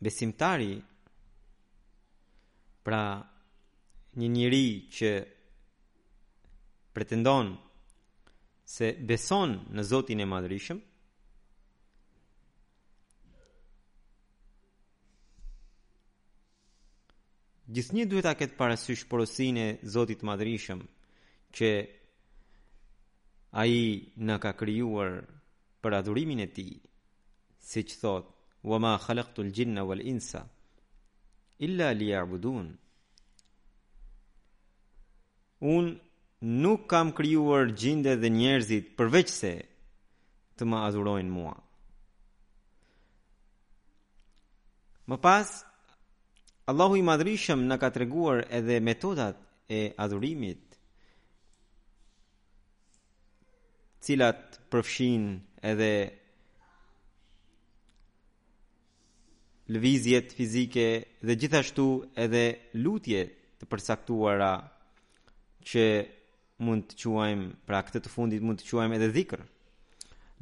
besimtari pra një njeri që pretendon se beson në Zotin e Madhërishëm Gjithnjë duhet ta ketë parasysh porosinë e Zotit të Madhërishëm, që Ai na ka krijuar për adhurimin e Tij, siç thotë, wa ma khalaktu l'xhinna wal insa, illa li ja'budun. Unë nuk kam krijuar xhindet dhe njerëzit përveçse të më adhurojnë mua. Më pas, Allahu i madhërishëm na ka treguar edhe metodat e adhurimit, të cilat përfshin edhe lëvizjet fizike dhe gjithashtu edhe lutje të përcaktuara që mund të quajmë, pra këtë të fundit mund të quajmë edhe dhikër.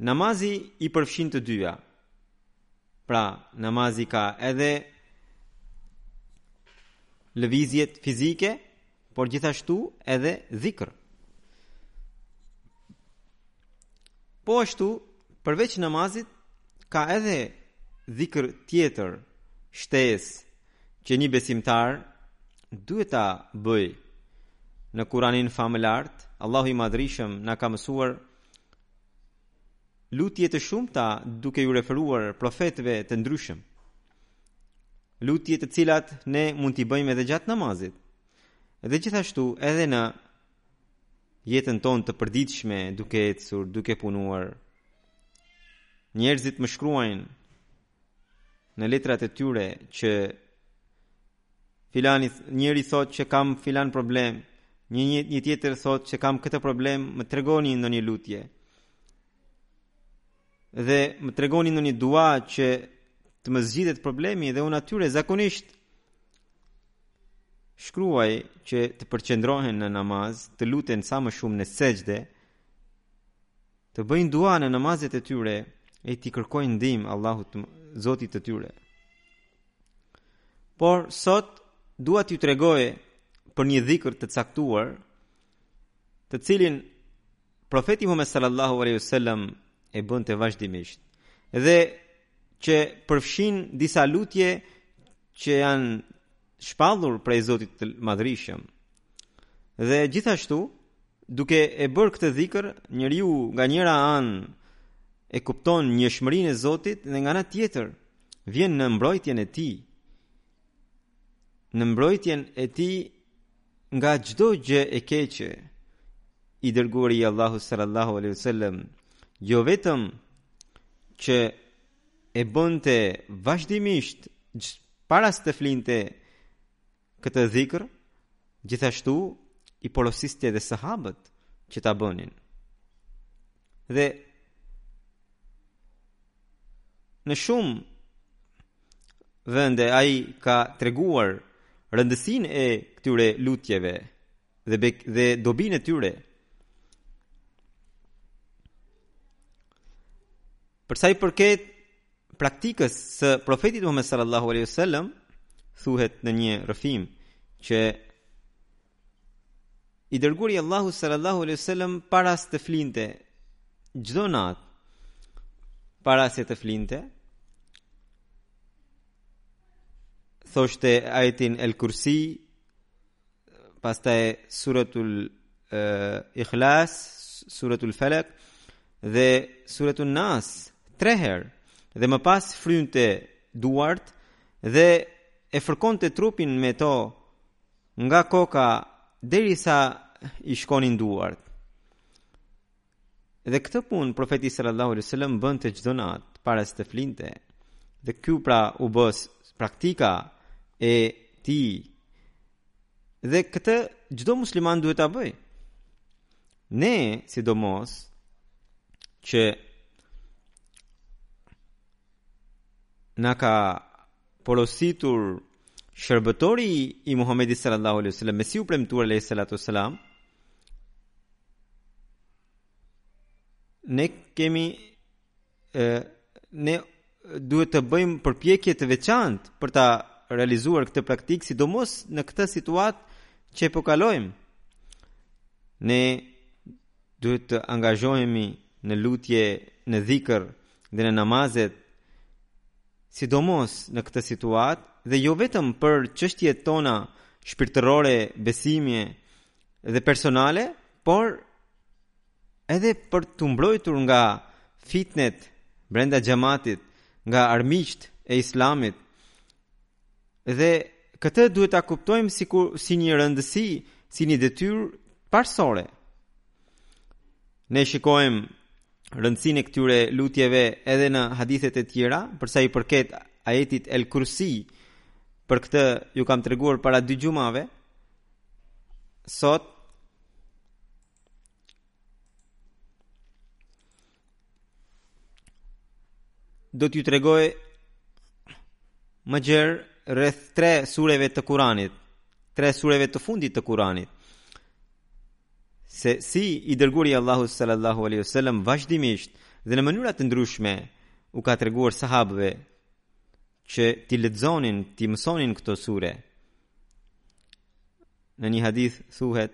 Namazi i përfshin të dyja. Pra, namazi ka edhe lëvizjet fizike por gjithashtu edhe dhikër. Po ashtu, përveç namazit, ka edhe dhikër tjetër, shtesë, që një besimtar duhet ta bëjë. Në Kuranin famëlartë, Allahu i madhërishëm na ka mësuar lutje të shumta duke iu referuar profetëve të ndryshëm. lutje të cilat ne mund t'i bëjmë edhe gjatë namazit. Dhe gjithashtu edhe në jetën tonë të përditshme, duke ecur, duke punuar. Njerëzit më shkruajnë në letrat e tyre që Filani, njëri thotë që kam filan problem, një, një, një tjetër thotë që kam këtë problem, më tregoni ndonjë lutje. Dhe më tregoni ndonjë dua që të më zgjidhet problemi dhe unë atyre zakonisht shkruaj që të përqendrohen në namaz, të luten sa më shumë në sexhde, të bëjnë dua në namazet e tyre e t'i kërkojnë ndihmë Allahut Zotit të tyre. Por sot dua t'ju tregoj për një dhikër të caktuar, të cilin profeti Muhammed sallallahu alaihi wasallam e bënte vazhdimisht dhe që përfshin disa lutje që janë shpallur prej Zotit të Madhërishëm. Dhe gjithashtu Duke e bërë këtë dhikr, njeriu nga njëra anë e kupton njëshmërinë e Zotit dhe nga ana tjetër vjen në mbrojtjen e tij. Në mbrojtjen e tij nga çdo gjë e keqe. I dërguari i Allahut sallallahu alaihi wasallam jo vetëm që e bënte vazhdimisht para se të flinte Këtë dhikr gjithashtu i porosiste dhe sahabët që ta bënin. Dhe në shumë vende ai ka treguar rëndësinë e këtyre lutjeve dhe bek, dhe dobinë e tyre. Për sa i përket praktikës së profetit Muhammed sallallahu alaihi wasallam thuhet në një rrëfim që i dërguari i Allahut sallallahu alaihi wasallam para se të flinte çdo natë para se të flinte thoshte ajetin El Kursi pastaj suratul Ikhlas, suratul Falaq dhe suratul Nas tre herë dhe më pas frynte duart dhe e fërkonte trupin me to nga koka derisa i shkonin duart. Dhe këtë punë Profeti sallallahu alaihi wasallam bënte çdo natë para se të flinte. Dhe kjo pra u bë praktika e tij. Dhe këtë çdo musliman duhet ta bëjë. Ne, sidomos, që na ka porositur Shërbëtori i Muhamedit sallallahu alaihi wasallam, Mesihu i premtuar alaihi salatu wasalam, ne kemi e, ne duhet të bëjmë përpjekje të veçantë për ta realizuar këtë praktikë, sidomos në këtë situatë që po kalojmë. Ne duhet të angazhohemi në lutje, në dhikr dhe në namazet sidomos në këtë situatë dhe jo vetëm për çështjet tona shpirtërore, besimie dhe personale, por edhe për t'u mbrojtur nga fitnet brenda xhamatit, nga armiqtë e Islamit. Dhe këtë duhet ta kuptojmë sikur, si një rëndësi, si një detyrë parësore. Ne shikojmë rëndësinë e këtyre lutjeve edhe në hadithet e tjera, për sa i përket ajetit El Kursi, për këtë ju kam treguar para dy gjumave, sot, do t'ju tregoj më gjerë rreth tre sureve të Kuranit, tre sureve të fundit të Kuranit. se si i dërguari i Allahut sallallahu alaihi wasallam vazhdimisht dhe në mënyra të ndryshme u ka treguar sahabëve që t'i lexonin, t'i mësonin këto sure. Në një hadith thuhet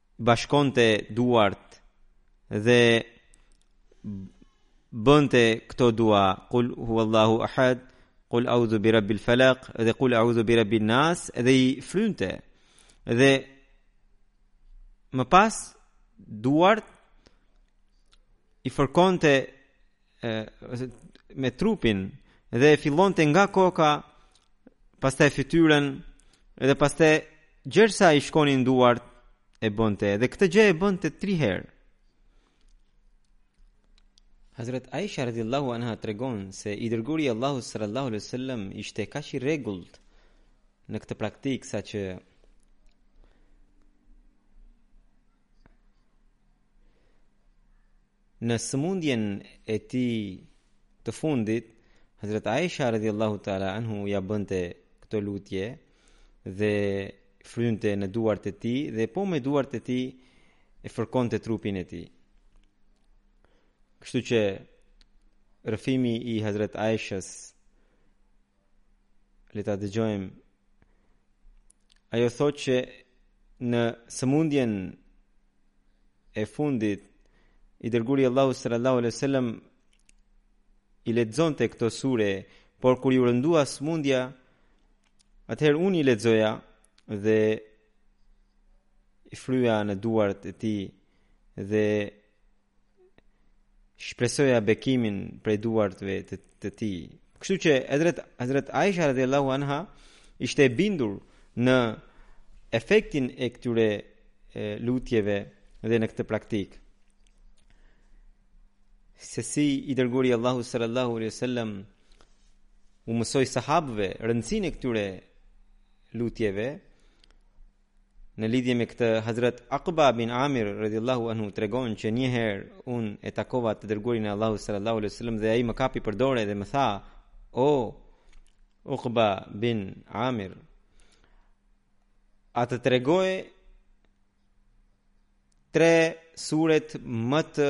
bashkonte duart dhe bënte këto dua kul huwallahu ahad kul a'udhu bi rabbil falaq dhe kul a'udhu bi rabbin nas dhe i frynte dhe më pas duart i fërkonte me trupin dhe e fillonte nga koka pastaj fytyrën dhe pastaj gjersa i shkonin duart e bënte dhe këtë gjë e bënte tri herë Hazret Aisha radhiyallahu anha tregon se i dërguri i Allahut sallallahu alaihi wasallam ishte kaq i rregullt në këtë praktikë saqë Në sëmundjen e tij të fundit, Hazrat Aisha radhiyallahu ta'ala anhu ia bënte këto lutje dhe frynte në duart e tij dhe po me duart e tij e fërkonte trupin e tij. Kështu që rrëfimi i Hazrat Aishës le ta dëgjojmë Ajo thotë që në sëmundjen e fundit i dërguri Allahu sallallahu alaihi wasallam i lexonte këto sure, por kur iu rëndua sëmundja, atëherë unë i lexoja dhe i fryja në duart e tij dhe shpresoja bekimin prej duartve të, të tij. Kështu që Hazret, Hazret Aisha radiallahu anha ishte e bindur në efektin e këtyre e, lutjeve dhe në këtë praktikë. Se si i dërguri Allahu sallallahu alaihi wasallam u mësoi sahabëve rëndësinë e këtyre lutjeve, Në lidhje me këtë, Hazrat Uqba bin Amir radhiyallahu anhu tregon që një herë unë e takova të dërguarin e Allahut sallallahu alaihi wasallam dhe ai më kapi për dore dhe më tha: "O Uqba bin Amir, a të tregoj tre suret më të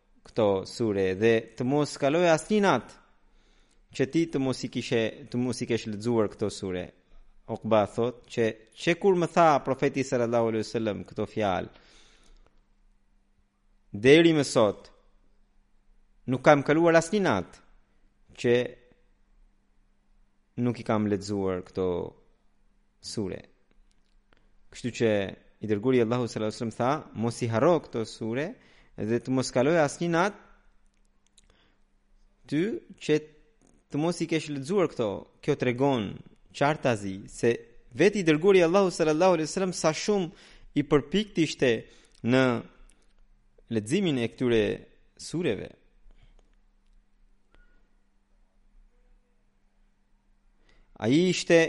këto sure dhe të mos kalojë asnjë natë që ti të mos i kishe të mos i kesh lexuar këto sure. Uqba thotë që qëkur më tha profeti sallallahu alaihi wasallam këto fjalë deri më sot nuk kam kaluar asnjë natë që nuk i kam lexuar këto sure. Kështu që i dërguari i Allahut sallallahu alaihi wasallam tha, mos i harro këto sure dhe të mos kalojë asnjë natë ty që të mos i kesh lexuar këto. Kjo tregon qartazi se vetë i dërguari i Allahut sallallahu alaihi wasallam sa shumë i përpiktë ishte në leximin e këtyre sureve. Ai ishte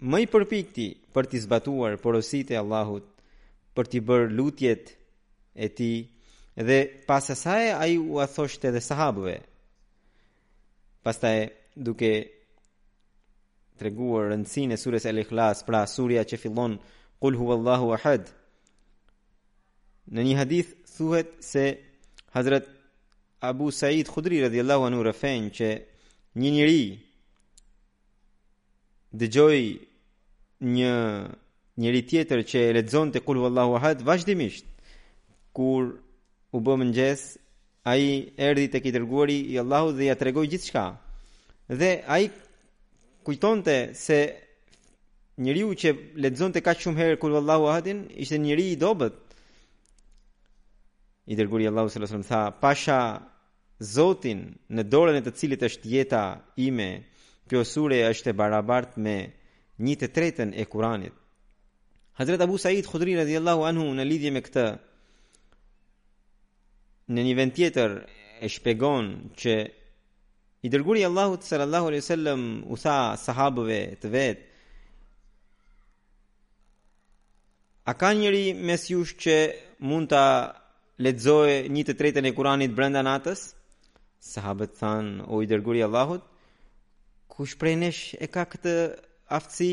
më i përpikti për t'i zbatuar porositë e Allahut, për t'i bërë lutjet e tij dhe pas asaj ai ua thoshte edhe sahabëve. Pastaj duke treguar rëndësinë e surës Al-Ikhlas, pra surja që fillon Qul huwallahu ahad, Në një hadith thuhet se Hazrat Abu Said Khudri radhiyallahu anhu rrëfen që një njeri dëgjoi një njeri tjetër që e lexonte kul huwallahu ahad vazhdimisht kur u bë mëngjes Ai erdhi tek i dërguari i Allahut dhe ia tregoi gjithçka. Dhe ai kujtonte se njeriu që lexonte kaq shumë herë kul huwallahu ahadin ishte njeri i dobët. I dërguari i Allahut sallallahu alaihi wasallam tha, "Pasha Zotin në dorën e të cilit është jeta ime, kjo sure është e barabartë me një të tretën e Kuranit." Hazrat Abu Said Khudri radhiyallahu anhu në lidhje me këtë Në një vend tjetër e shpjegon që i dërguari i Allahut sallallahu alaihi wasallam u tha sahabëve të vet A ka njëri mes jush që mund ta lexojë një të tretën e Kuranit brenda natës? Sahabët thanë, o i dërguari i Allahut, kush prej nesh e ka këtë aftësi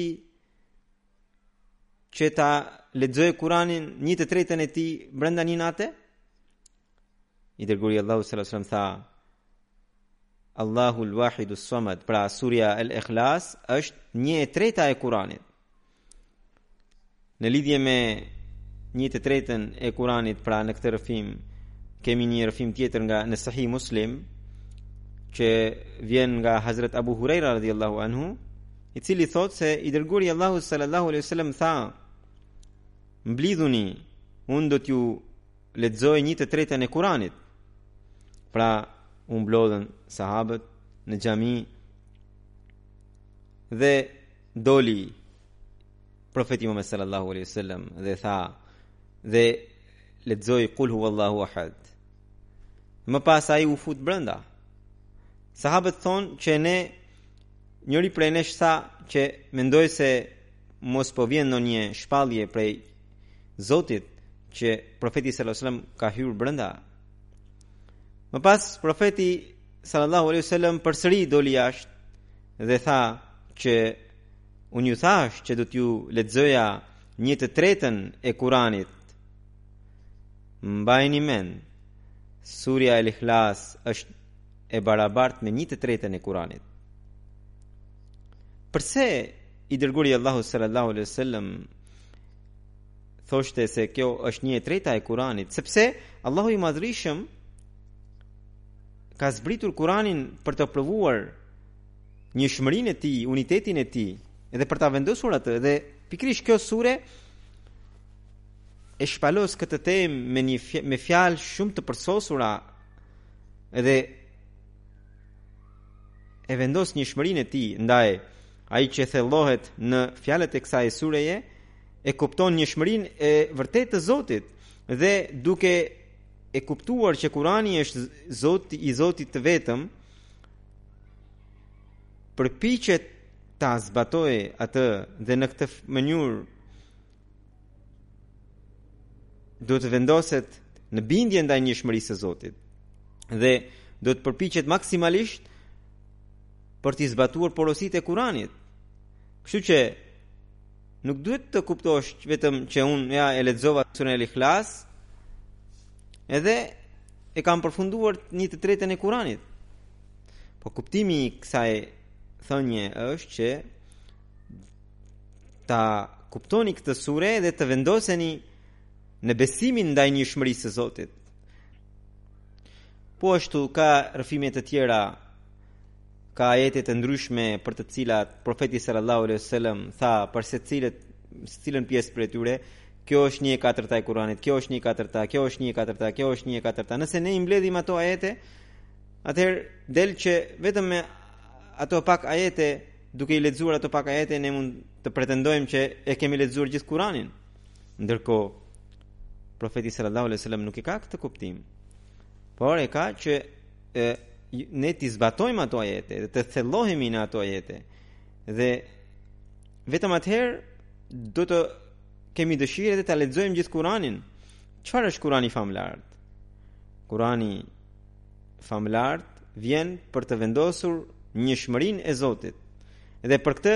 që ta lexoj Kur'anin një të tretën e tij brenda një nate? I dërguari i Allahut sallallahu alaihi wasallam tha Allahu al-Wahid as-Samad, pra surja Al-Ikhlas është një e treta e Kur'anit. Në lidhje me një të tretën e Kur'anit, pra në këtë rrëfim kemi një rrëfim tjetër nga në Sahih Muslim që vjen nga Hazrat Abu Huraira radhiyallahu anhu, i cili thotë se i dërguari i Allahut sallallahu alaihi wasallam tha mblidhuni unë do t'ju lexoj një të tretën e Kuranit pra u mblodhën sahabët në xhami dhe doli profeti Muhammed sallallahu alaihi wasallam dhe tha dhe lexoi kul huwallahu ahad më pas ai u fut brenda Sahabët thonë që ne njëri prej nesh tha që mendoj se mos po vjen ndonjë shpallje prej Zotit që profeti sallallahu alaihi wasallam ka hyrë brenda. Më pas profeti sallallahu alaihi wasallam përsëri doli jashtë dhe tha që unë ju thashë që do t'ju lexoja një të tretën e Kuranit. Mbajni mend, surja El Ikhlas është e barabartë me një të tretën e Kuranit. Përse i dërguari i Allahut sallallahu alaihi wasallam thoshte se kjo është një e treta e Kuranit, sepse Allahu i Madhërishëm ka zbritur Kuranin për të provuar njëshmërinë e tij, unitetin e tij, edhe për ta vendosur atë, dhe pikërisht kjo sure e shpalos këtë temë me, një, me fjalë shumë të përsosura Edhe e vendos njëshmërinë e tij ndaj ai që thellohet në fjalët e kësaj sureje e kupton njëshmërinë e vërtetë të zotit dhe duke e kuptuar që kurani është zoti i zotit të vetëm përpiqet ta zbatojë atë dhe në këtë mënyrë do të vendoset në bindje ndaj njëshmërisë së Zotit dhe do të përpiqet maksimalisht për t'i zbatuar porositë e Kuranit. Kështu që nuk duhet të kuptosh vetëm që unë ja e lexova surën Al-Ikhlas, edhe e kam përfunduar një të tretën e Kuranit. Po kuptimi i kësaj thënieje është që ta kuptoni këtë sure dhe të vendoseni në besimin ndaj njëshmërisë së Zotit. Po ashtu ka rrëfime të tjera, ka ajete të ndryshme për të cilat profeti sallallahu alaihi wasallam tha për secilë cilën pjesë prej tyre, kjo është një e katërta e Kuranit, kjo është një e katërta, kjo është një e katërta, kjo është një e katërta. Nëse ne i mbledhim ato ajete, atëherë del që vetëm me ato pak ajete Duke i lexuar ato pak ajete ne mund të pretendojmë që e kemi lexuar gjithë Kur'anin. Ndërkohë profeti sallallahu alejhi ue sellem nuk e ka këtë kuptim. Por e ka që e, ne t'i zbatojmë ato ajete dhe të thellohemi në ato ajete. Dhe vetëm atëherë do të kemi dëshirë edhe ta lexojmë gjithë Kur'anin. Çfarë është Kur'ani famëlartë? Kur'ani Famëlartë vjen për të vendosur njëshmërinë e Zotit dhe për këtë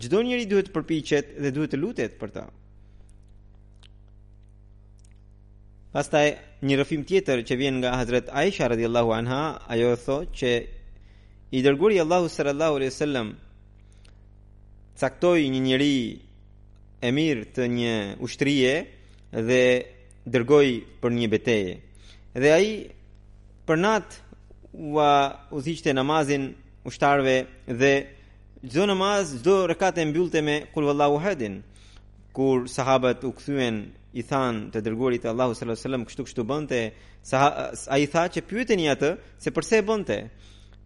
çdo njeri duhet të përpiqet dhe duhet të lutet për të. Pastaj një rrëfim tjetër që vjen nga Hazrat Aisha radhiyallahu anha, ajo thotë që i dërguari i Allahut sallallahu alaihi wasallam caktoi një njeri emir të një ushtrie dhe dërgoi për një beteje. Dhe ai për natë ua udhëhiqte namazin ushtarëve dhe çdo namaz, çdo rekat e mbyllte me kul huwallahu ahadin. Kur sahabët u kthyen i thanë të dërguarit të Allahut sallallahu alajhi wasallam kështu kështu bënte ai tha që pyeteni atë se përse e bënte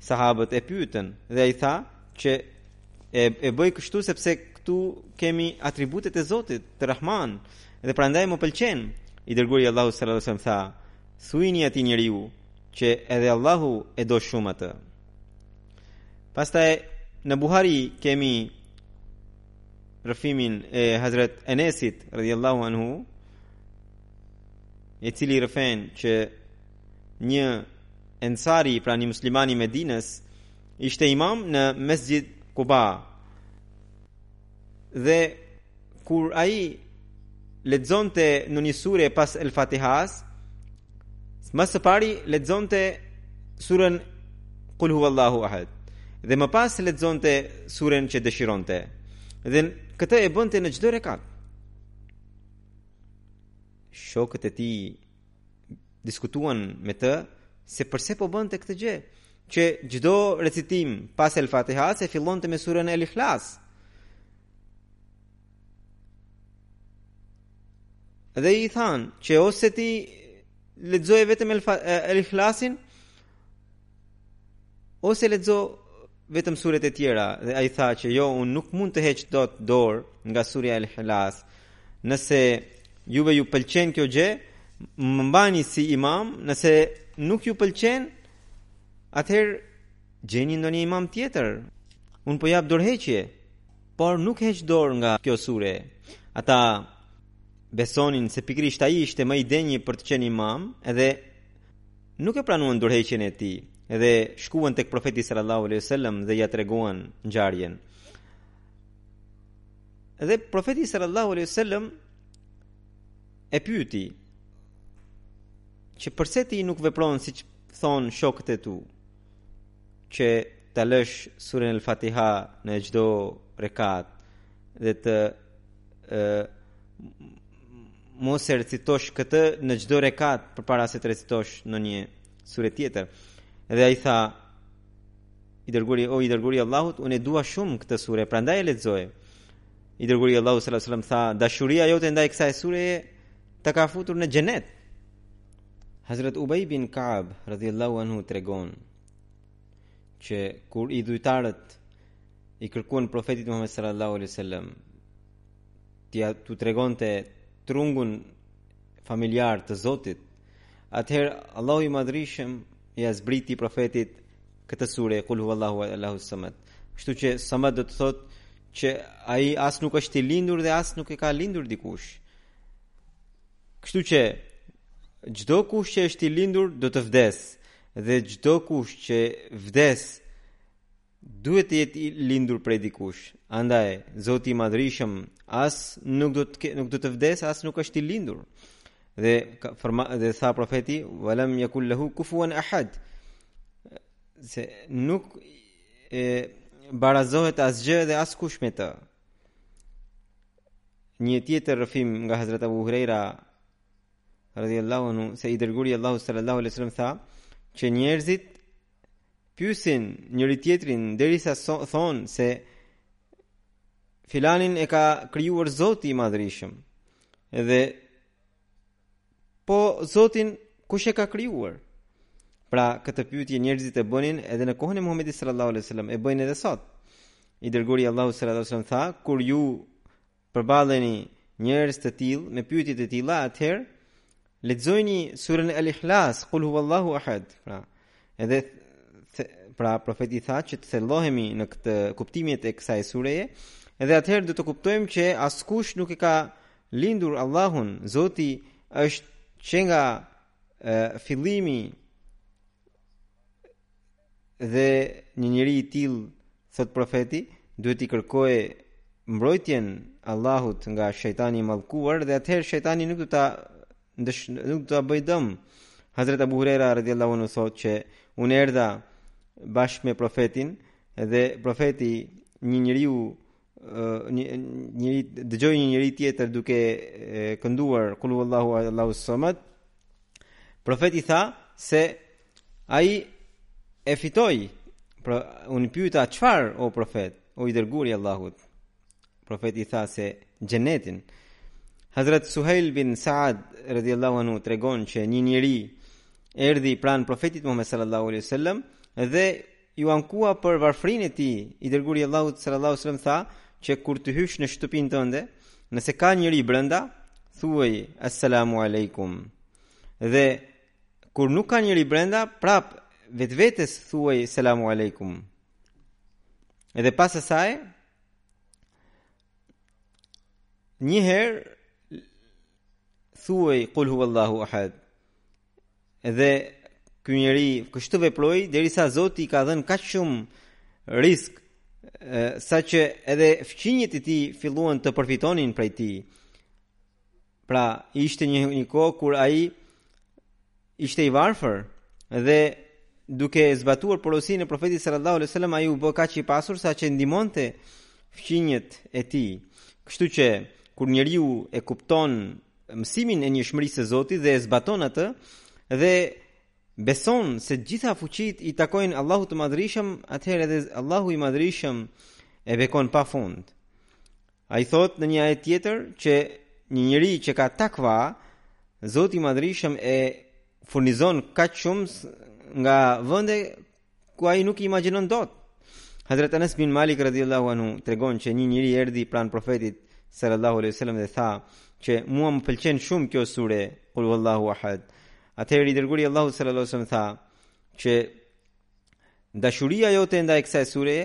sahabët e pyetën dhe ai tha që E e bëj kështu sepse këtu kemi atributet e Zotit, të Rahman, dhe prandaj më pëlqen. I dërguari i Allahut sallallahu alaihi wasallam tha: "Thuini atij njeriu që edhe Allahu e do shumë atë." Pastaj në Buhari kemi rrëfimin e Hazret Enesit radhiyallahu anhu i cili rrëfen që një ensari pra një musliman i Medinës ishte imam në Mesxhid Kuba. Dhe kur ai lexonte ndonjë sure pas El Fatihas, më së pari lexonte suren Kul huwallahu ahad dhe më pas lexonte suren që dëshironte. Dhe këtë e bënte në çdo rekat. Shokët e tij diskutuan me të se përse po bënte këtë gjë që çdo recitim pas El Fatihas e fillonte me suren El Ikhlas. Dhe i thanë që ose ti lexoje vetëm El Ikhlasin Ose lexo vetëm suret e tjera dhe ai tha që jo unë nuk mund të heq dot dorë nga surja El Ihlas. Nëse juve ju pëlqen kjo gjë, më mbani si imam, nëse nuk ju pëlqen, atëherë gjeni ndonjë imam tjetër. Unë po jap dorëheqje, por nuk heq dorë nga kjo sure. Ata besonin se pikërisht ai ishte më i denji për të qenë imam, edhe nuk e pranuan dorëheqjen e tij dhe shkuan tek profeti sallallahu alaihi wasallam dhe ia treguan ngjarjen. Dhe profeti sallallahu alaihi wasallam e pyeti që përse ti nuk vepron siç thonë shokët e tu që ta lësh surën el-Fatiha në çdo rekat dhe të e, Mos e recitosh këtë në çdo rekat përpara se të recitosh ndonjë sure tjetër. Dhe ai tha i dërguari o i dërguari i Allahut, unë e dua shumë këtë sure, prandaj e lexoj. I dërguari i Allahut sallallahu alaihi wasallam tha, dashuria jote ndaj kësaj sureje të ka futur në xhenet. Hazrat Ubay bin Ka'b radhiyallahu anhu tregon që kur idhujtarët i kërkuan profetit Muhammed sallallahu alaihi wasallam t'u tregonte trungun familjar të Zotit, atëherë Allahu i madhërishëm ia zbriti profetit këtë sure Kul huwallahu ahad Allahu samad. Kështu që samad do të thotë që ai as nuk është i lindur dhe as nuk e ka lindur dikush. Kështu që çdokush që është i lindur do të vdesë dhe çdokush që vdes Duhet të jetë i lindur prej dikujt. Andaj, Zoti i Madhërishëm as nuk do të nuk do të vdesë, as nuk është i lindur. Dhe forma dhe tha profeti, "Walam yakun lahu kufuwan ahad." Se nuk barazohet asgjë dhe askush me të. Një tjetër rrëfim nga Hazrat Abu Huraira radhiyallahu anhu se i dërguari i Allahut sallallahu alaihi wasallam tha që njerëzit pyesin njëri-tjetrin derisa so, thonë se filanin e ka krijuar Zoti i Madhërishëm. Dhe po Zotin kush e ka krijuar? Pra këtë pyetje njerëzit e bënin edhe në kohën e Muhamedit sallallahu alaihi wasallam, e bëjnë edhe sot. I dërguari i Allahut sallallahu alaihi wasallam tha, kur ju përballeni njerëz të tillë me pyetje të tilla, atëherë lexojini surën Al-Ikhlas, Qul huwallahu ahad. Pra, edhe, pra profeti tha që të thellohemi në këtë kuptimin e kësaj sureje, edhe atëherë do të kuptojmë që askush nuk e ka lindur Allahun, Zoti është që nga e, fillimi dhe një njeri i tillë thotë profeti duhet t'i kërkojë mbrojtjen Allahut nga shejtani i mallkuar dhe atëherë shejtani nuk do ta ndësh, nuk do t'i bëjë dëm. Hazret Ebu Hurejra radhiyallahu anhu thotë që unë erdha bashkë me profetin dhe profeti një njeriu një një dëgjoi një njeri tjetër duke kënduar kul huwallahu allahu samad profeti tha se ai e fitoi pra unë pyeta çfarë o profet o i dërguari i Allahut profeti tha se xhenetin Hazret Suhail bin Saad radhiyallahu anhu tregon që një njeri erdhi pranë profetit Muhammed sallallahu alaihi wasallam dhe Iu ankua për varfërinë e tij, i Dërguari i Allahut sallallahu alejhi wasallam tha që kur të hysh në shtëpinë tënde, nëse ka njeri brenda, thuaj assalamu alaikum. Dhe kur nuk ka njeri brenda, prapë vetvetes thuaj assalamu alaikum. Edhe pas asaj një herë thuaj qul huwallahu ahad. Dhe ky njeri kështu veproi derisa Zoti i ka dhënë kaq shumë risk saqë edhe fqinjët e tij filluan të përfitonin prej tij. Pra, ishte një një kohë kur ai ishte i varfër dhe duke zbatuar porosinë e profetit sallallahu alajhi wasallam ai u bë kaq i pasur saqë ndihmonte fqinjët e tij. Kështu që kur njeriu e kupton mësimin e njëshmërisë së Zotit dhe e zbaton atë dhe beson se të gjitha fuqitë i takojnë Allahut të madhërishëm, atëherë edhe Allahu i madhërishëm e bekon pa fund. Ai thotë në një ajet tjetër që një njeri që ka takva, Zoti i madhërishëm e furnizon kaq shumë nga vende ku ai nuk e imagjinon dot. Hazret Anas bin Malik radhiyallahu anhu tregon që një njeri erdhi pranë profetit sallallahu alaihi wasallam dhe tha që mua më pëlqen shumë kjo sure Qul huwallahu ahad. Atëherë i dërguari i Allahut sallallahu alaihi wasallam tha që dashuria jote ndaj kësaj sureje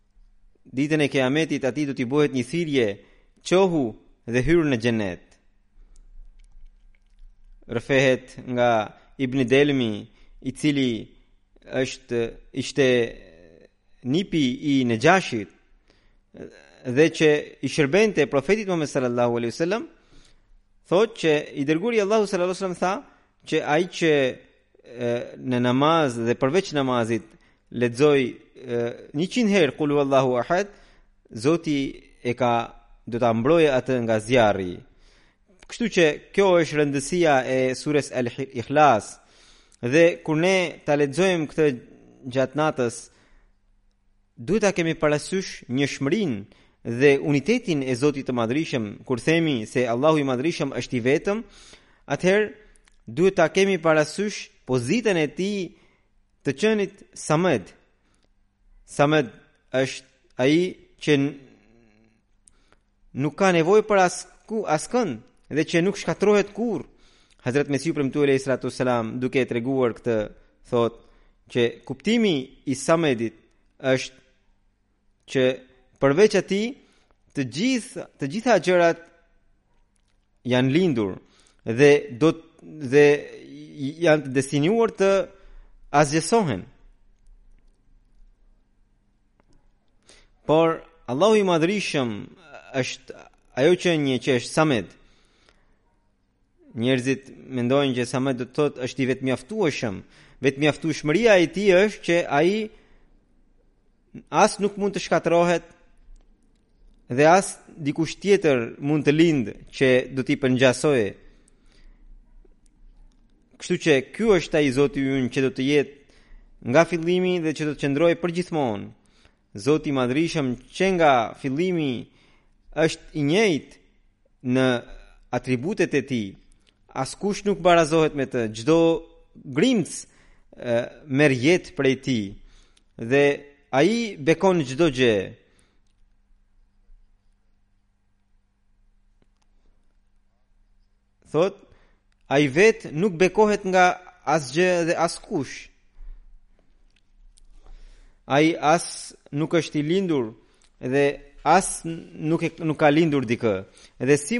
Ditën e Kiametit atij do t'i bëhet një thirrje, "Çohu dhe hyr në xhenet." Rrëfehet nga Ibn Delmi, i cili është ishte nipi i Nexhashit dhe që i shërbente profetit Muhammed sallallahu alaihi wasallam, thotë që i dërguari i Allahut sallallahu alaihi wasallam tha, Që ai që në namaz dhe përveç namazit lexoj 100 herë kul huwallahu ahad, Zoti e ka do ta mbrojë atë nga zjarri. Kështu që kjo është rëndësia e sures Al-Ikhlas. Dhe kur ne ta lexojmë këtë gjatë natës, Duhet ta kemi parasysh njëshmërinë dhe unitetin e Zotit të Madhërishëm, kur themi se Allahu i Madhërishëm është i vetëm, atëherë duhet ta kemi parasysh pozitën e tij të qenët Samed. Samed është ai që nuk ka nevojë për askë askënd dhe që nuk shkatërrohet kurrë. Hazret Mesihu i Premtuar alejhi salatu ues selam duke e treguar këtë thotë që kuptimi i Samedit është që përveç atij të gjithë të gjitha gjërat janë lindur dhe do dhe janë të destinuar të asgjësohen. Por Allahu i Madhërishëm është ajo që një që është Samed. Njerëzit mendojnë që Samed do të thotë është i vetëmjaftueshëm. Vetëmjaftueshmëria e tij është që ai as nuk mund të shkatërrohet, Dhe as dikush tjetër mund të lindë që do t'i përngjasojë. Kështu që ky është ai Zoti ynë që do të jetë nga fillimi dhe që do të qëndrojë përgjithmonë. Zoti i Madhërishëm që nga fillimi është i njëjtë në atributet e tij. Askush nuk barazohet me të. Çdo grimcë merr jetë prej tij dhe ai bekon çdo gjë. Thotë, ai vetë nuk bekohet nga asgjë dhe askush. Ai as nuk është i lindur dhe as nuk, e, nuk ka lindur dikë. Dhe, si,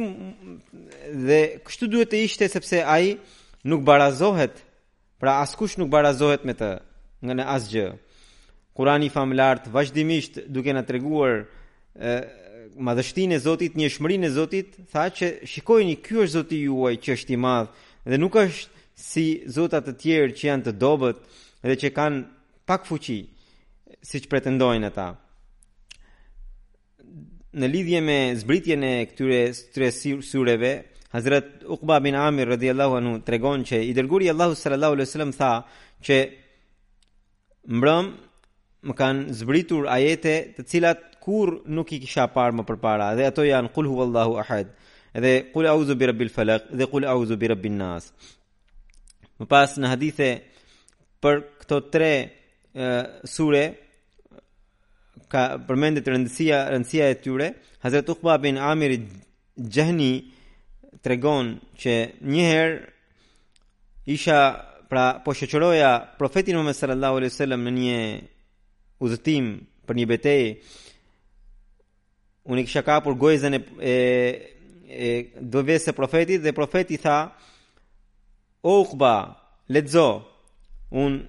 dhe kështu duhet të ishte sepse ai nuk barazohet Pra askush nuk barazohet me të nga në asgjë. Kurani i famëlartë vazhdimisht duke na treguar madhështinë e Zotit, njëshmërinë e Zotit, tha që shikojni, ky është Zoti juaj që është i madh dhe nuk është si zota të tjerë që janë të dobët dhe që kanë pak fuqi, siç pretendojnë ata. Në lidhje me zbritjen e këtyre tre sureve, Hazrat Uqba bin Amir radhiyallahu anhu tregon që i dërguari i Allahut sallallahu alaihi wasallam tha që mbrëm më kanë zbritur ajete të cilat kurrë nuk i kisha parë më përpara dhe ato janë kul huwallahu ahad dhe kul auzu bi rabbil falaq dhe kul auzu bi rabbin nas më pas në hadithe për këto tre sure ka përmendet rëndësia rëndësia e tyre Hazrat Uqba bin Amir Juhani tregon që një herë isha pra po shoqëroja profetin Muhammed sallallahu alaihi wasallam në një udhëtim për një betejë Unë i kisha kapur gojëzën e, e, e devesë së profetit dhe profeti tha, o Uqba, lexo, unë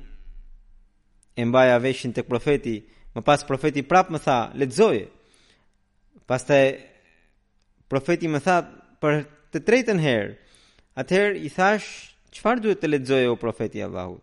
e mbaja veshin tek profeti, më pas profeti prapë më tha, lexoje, pastaj profeti më tha për të tretën herë, atëherë i thashë, çfarë duhet të lexoj o profet i Allahut?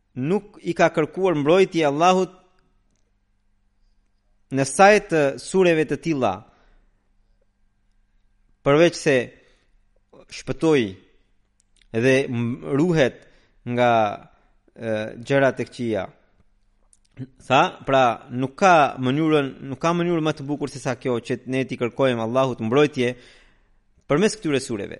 nuk i ka kërkuar mbrojtje Allahut në saje të sureve të tilla përveçse shpëtoi dhe ruhet nga gjërat e këqija. Tha, pra nuk ka mënyrën, nuk ka mënyrë më të bukur sesa kjo që ne t'i kërkojmë Allahut mbrojtje përmes këtyre sureve.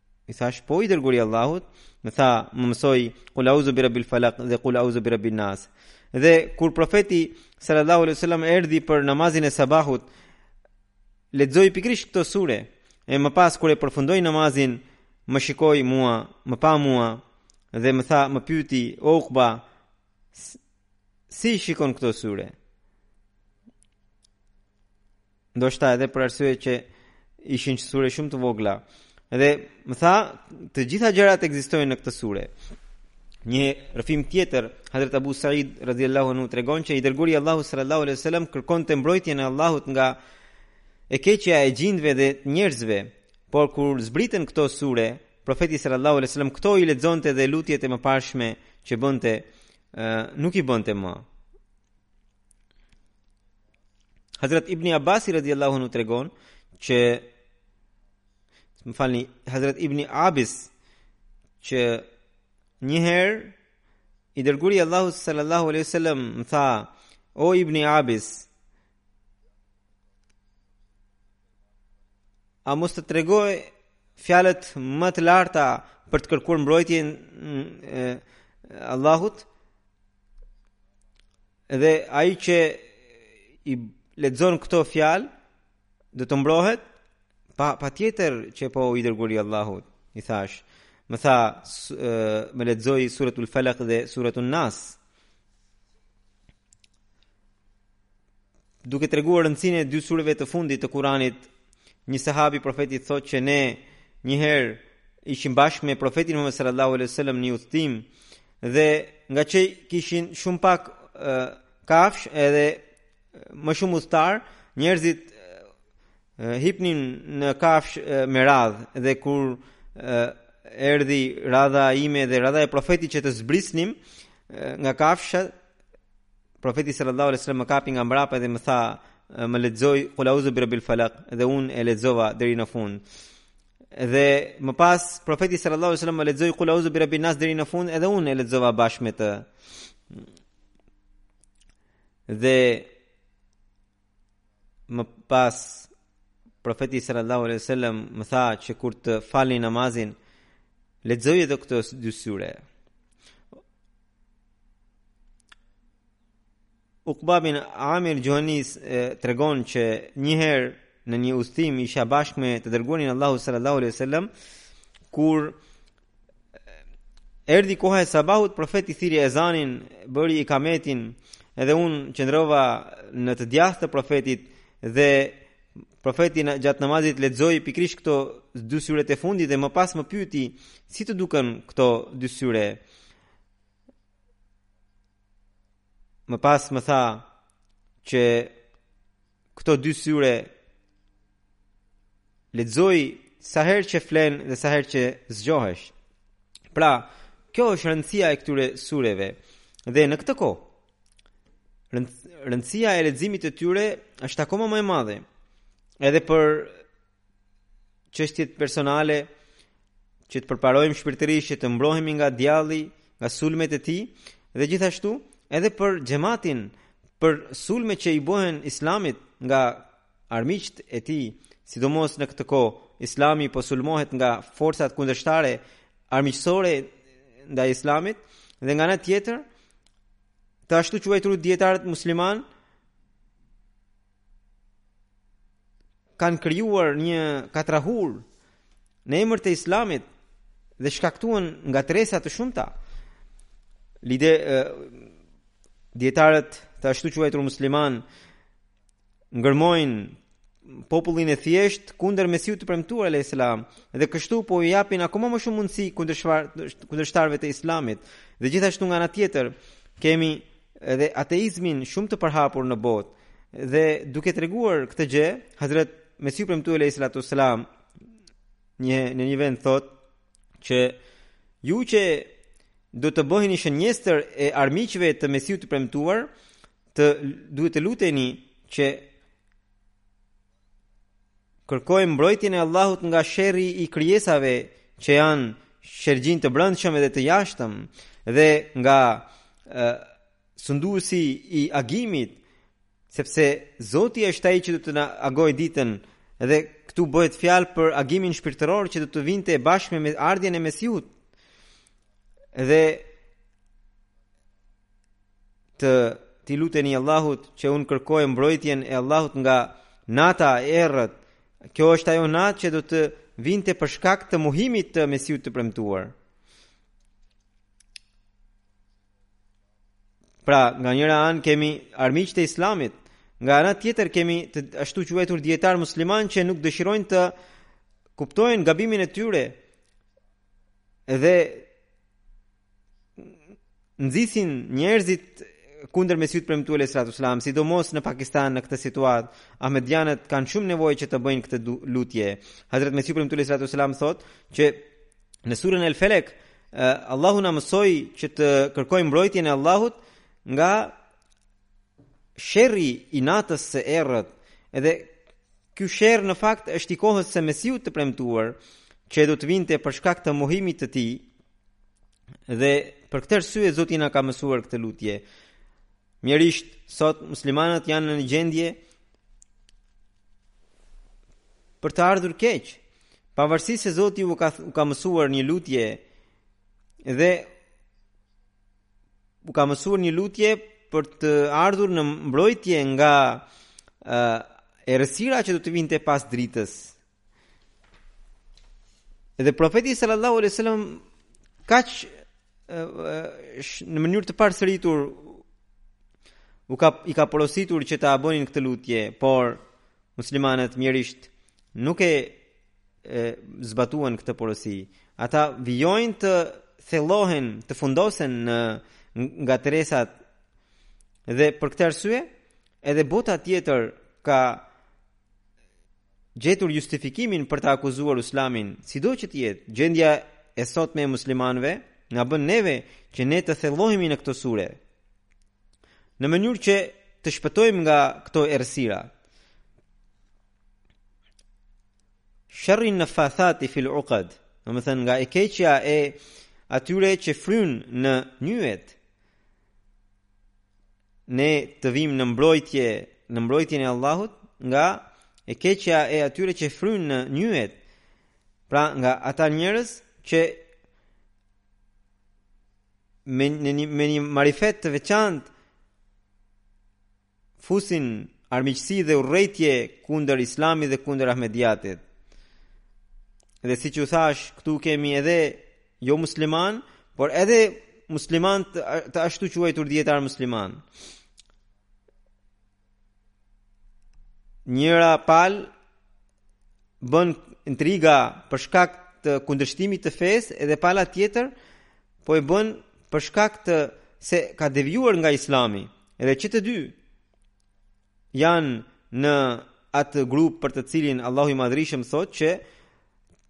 I thashë, po i dërguari i Allahut, më tha, më mësoi, kul auzu bi rabbil falak dhe kul auzu bi rabbin nas. Dhe kur profeti sallallahu alaihi wasallam erdhi për namazin e sabahut, lexoi pikërisht këto sure. E më pas kur e përfundoi namazin, më shikoi mua, më pa mua dhe më tha, më pyeti, "O Uqba, si i shikon këto sure?" ndoshta edhe për arsye që ishin sure shumë të vogla. Dhe më tha, të gjitha gjërat ekzistojnë në këtë sure. Një rrëfim tjetër, Hazrat Abu Sa'id radhiyallahu anhu tregon që i dërguari i Allahut sallallahu alaihi wasallam kërkonte mbrojtjen e Allahut nga e keqja e xhindeve dhe njerëzve. Por kur zbritën këto sure, profeti sallallahu alaihi wasallam këto i lexonte dhe lutjet e mëparshme që bënte, nuk i bënte më. Hazrat Ibn Abbas radiallahu anhu tregon që më falni Hazrat Ibn Abis që një herë i dërguari i Allahut sallallahu alaihi wasallam më tha o Ibn Abis a mos të tregoj fjalët më të larta për të kërkuar mbrojtjen e Allahut Edhe ai që i lexon këto fjalë do të mbrohet pa tjetër që po i Dërguari i Allahut. I thash, më tha më lexoj suratul Falaq dhe suratul Nas. duke treguar rëndësinë e dy sureve të fundit të Kuranit, një sahab i profetit thotë që ne një herë ishim bashkë me profetin Muhammed sallallahu alaihi wasallam në udhëtim dhe nga që kishin shumë pak uh, kafshë edhe më shumë udhëtarë, njerëzit uh, hipnin në kafshë uh, me radhë dhe kur uh, erdhi radha ime dhe radha e profetit që të zbrisnim uh, nga kafsha Profeti sallallahu alaihi wasallam më kapi nga mbrapa dhe më tha, më lexoj Qul auzu bi rabbil falaq dhe unë e lexova deri në fund. Dhe më pas profeti sallallahu alaihi wasallam më lexoi Qul auzu bi rabbin nas deri në fund edhe unë e lexova bashkë me të. Dhe më pas profeti sallallahu alaihi wasallam më tha që kur të falni namazin lexoji edhe këto dy sure. Uqba bin Amir Gjohani tregon që njëherë në një udhëtim isha bashkë me të dërguarin e Allahut sallallahu alaihi wasallam kur erdhi koha e sabahut profeti thirri ezanin bëri ikametin edhe unë qëndrova në të djathtë të profetit dhe Profeti gjatë namazit lexoi pikërisht këto dy suret e fundit dhe më pas më pyeti si të duken këto dy sure. Më pas më tha që këto dy sure lexoji sa herë që flen dhe sa herë që zgjohesh. Pra, kjo është rëndësia e këtyre sureve. Dhe në këtë kohë rëndësia e leximit të tyre është akoma më e madhe. Edhe për çështjet personale që të përparojmë shpirtërisht që të mbrohemi nga djalli, nga sulmet e tij dhe gjithashtu edhe për xhamatin, për sulmet që i bëhen islamit nga armiqtë e tij, sidomos në këtë kohë, Islami po sulmohet nga forcat kundërshtare armiqësore ndaj Islamit dhe nga ana tjetër të ashtuquajtur dijetarët muslimanë kanë krijuar një katrahurë në emër të Islamit dhe shkaktuan ngatërresa të shumta. Lide dijetarët të ashtuquajtur muslimanë ngërmojnë popullin e thjeshtë kundër Mesihut të premtuar alayhis salam dhe kështu po i japin akoma më shumë mundësi kundër kundërshtarëve të Islamit dhe gjithashtu nga ana tjetër kemi edhe ateizmin shumë të përhapur në botë dhe duke treguar këtë gjë Hazrat Mesihu i premtuar alayhis salatu salam një në një vend thotë që ju që do të bëheni shënjestër e armiqve të Mesihut të premtuar të duhet të luteni që kërkojmë mbrojtjen e Allahut nga sherri i krijesave që janë shërgjin të brendshëm edhe të jashtëm dhe nga e, sunduesi i agimit sepse Zoti është ai që do të na agojë ditën dhe këtu bëhet fjalë për agimin shpirtëror që do të vinte bashkë me ardhjen e Mesihut dhe të t'i luteni Allahut që unë kërkoj mbrojtjen e Allahut nga nata e errët. Kjo është ajo natë që do të vinte për shkak të mohimit të Mesihut të premtuar. Pra, nga njëra anë kemi armiqtë e Islamit, nga ana tjetër kemi të ashtuquajtur dijetarë muslimanë që nuk dëshirojnë të kuptojnë gabimin e tyre dhe nxisin njerëzit kundër Mesihut të premtuar alayhis salatu wasalam, sidomos në Pakistan në këtë situatë, Ahmedianët kanë shumë nevojë që të bëjnë këtë lutje. Hazrat Mesihu i premtuar alayhis salatu wasalam thotë që në surën El Felek Allahu na mësoi që të kërkojmë mbrojtjen e Allahut nga Sherri i natës së errët, edhe ky sherr në fakt është i kohës së Mesihut të premtuar, që do të vinte për shkak të mohimit të tij. Dhe për këtë arsye Zoti na ka mësuar këtë lutje. Mjerisht, sot muslimanët janë në një gjendje për të ardhur keq. Pavarësisht se Zoti u ka u ka mësuar një lutje dhe u ka mësuar një lutje për të ardhur në mbrojtje nga uh, errësira që do të vinte pas dritës. Dhe profeti sallallahu alaihi wasallam kaq në mënyrë të përsëritur u ka i ka porositur që ta bënin këtë lutje, por muslimanët mjerisht nuk e e zbatuan këtë porosi. Ata vijojnë të thellohen, të fundosen në ngatërresat dhe për këtë arsye edhe bota tjetër ka gjetur justifikimin për ta akuzuar Islamin, sido që të jetë, gjendja e sotme e muslimanëve na bën neve që ne të thellohemi në këtë sure. Në mënyrë që të shpëtojmë nga këto errësira. Sherrin nefathati fil uqad, domethënë nga e keqja e atyre që fryn në nyjet, ne të vijmë në mbrojtje, në mbrojtjen e Allahut, nga e keqja e atyre që fryn në nyjet, pra nga ata njerëz që me një, me një marifet të veçantë fusin armiqësi dhe urrejtje kundër Islamit dhe kundër Ahmediatit. Dhe siç u thashë, këtu kemi edhe jomuslimanë, por edhe muslimanë të, të ashtuquajtur dijetarë muslimanë. Njëra palë bën intriga për shkak të kundërshtimit të fesë, edhe pala tjetër po e bën për shkak të se ka devijuar nga Islami Edhe që të dy janë në atë grup për të cilin Allahu i Madhërishëm thotë që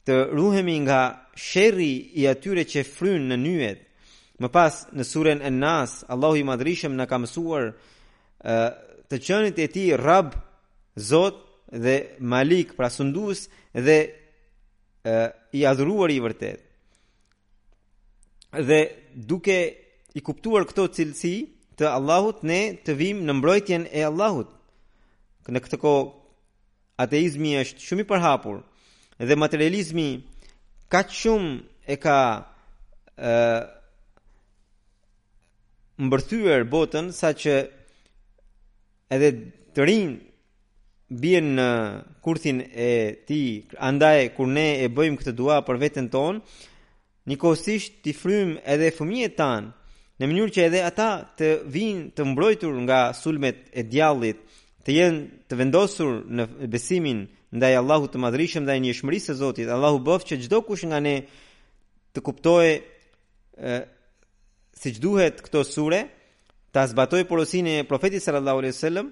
të ruhemi nga sherri i atyre që fryjnë në nyjet. Më pas në suren An-Nas, Allahu i Madhërishëm na ka mësuar të qenit e tij Rab, zot dhe malik, pra sundues dhe i adhruar i vërtetë. Dhe duke i kuptuar këto cilësi të Allahut ne të vijmë në mbrojtjen e Allahut. Në këtë kohë ateizmi është shumë i përhapur dhe materializmi kaq shumë e ka ë mbërthyer botën saqë edhe të rinjtë bien në kurthin e tij andaj kur ne e bëjmë këtë dua për veten tonë njëkohësisht t'i fryjmë edhe fëmijët tanë në mënyrë që edhe ata të vijnë të mbrojtur nga sulmet e djallit të jenë të vendosur në besimin ndaj Allahut të Madhërishëm dhe njëshmërisë së Zotit Allahu bëftë që çdokush nga ne të kuptojë siç duhet këto sure ta zbatojë porosinë e Profetit sallallahu alaihi wasallam,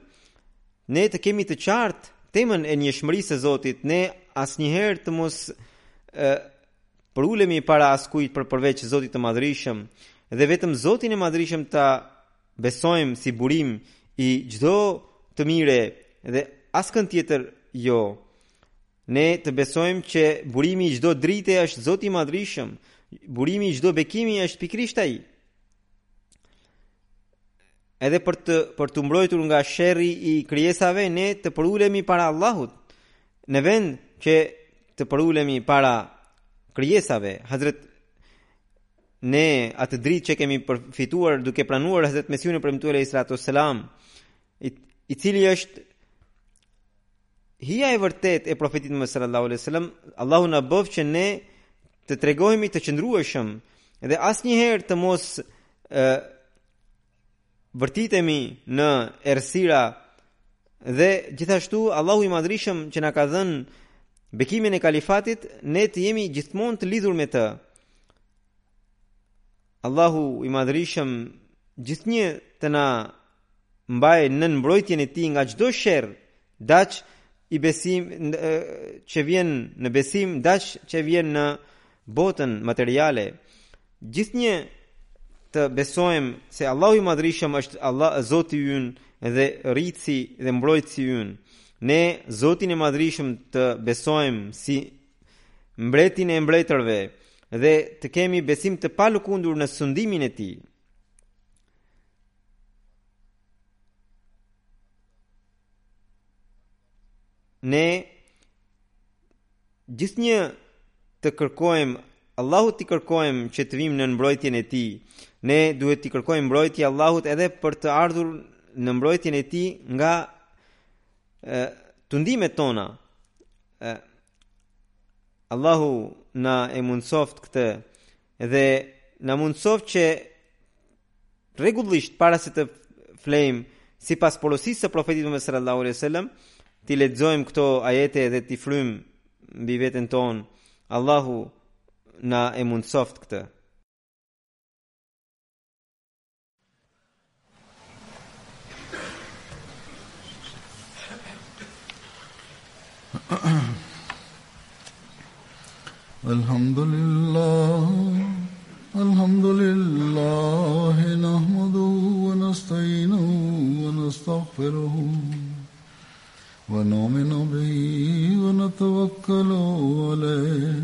ne të kemi të qartë temën e njëshmërisë së Zotit, ne asnjëherë të mos e, përulemi para askujt për përveç Zotit të Madhërishëm dhe vetëm Zotin e Madhërishëm ta besojmë si burim i çdo të mire dhe askënd tjetër jo. Ne të besojmë që burimi i çdo drite është Zoti i Madhërishëm, burimi i çdo bekimi është pikërisht ai. Edhe për t'u mbrojtur nga sherri i krijesave, ne të përulemi para Allahut. Në vend që të përulemi para krijesave, Hazrat ne atë dritë që kemi përfituar duke pranuar Hazrat Mesihun e Premtuar Alayhi Salatu Selam, i, i cili është Hija e vërtetë e profetit sallallahu alaihi wasallam, Allahu na bëftë që ne të tregohemi të qëndrueshëm dhe asnjëherë të mos vërtitemi në errësira dhe gjithashtu Allahu i madhërishëm që na ka dhënë bekimin e kalifatit, ne të jemi gjithmonë të lidhur me të. Allahu i madhërishëm gjithnjë të na mbajë nën mbrojtjen e tij nga çdo sherr, daç i besim që vjen në besim, daç që vjen në botën materiale. Gjithnjë të besojmë se Allahu i madhërishëm është Allah Zoti ynë dhe rritësi dhe mbrojtësi ynë. Ne Zotin e madhërishëm të besojmë si mbretin e mbretërve dhe të kemi besim të palëkundur në sundimin e tij. Ne gjithnjë të kërkojmë, Allahut t'i kërkojmë që të vijmë në mbrojtjen e tij. Ne duhet t'i kërkojmë mbrojtje Allahut edhe për të ardhur në mbrojtjen e tij nga e, tundimet tona e, Allahu na e mundësoftë këtë dhe na mundësoftë që rregullisht para se të flejmë sipas porosisë së profetit sallallahu alaihi wasallam t'i lexojmë këto ajete dhe t'i fryjmë mbi veten tonë Allahu na e mundësoftë këtë الحمد لله الحمد لله نحمده ونستعينه ونستغفره ونؤمن به ونتوكل عليه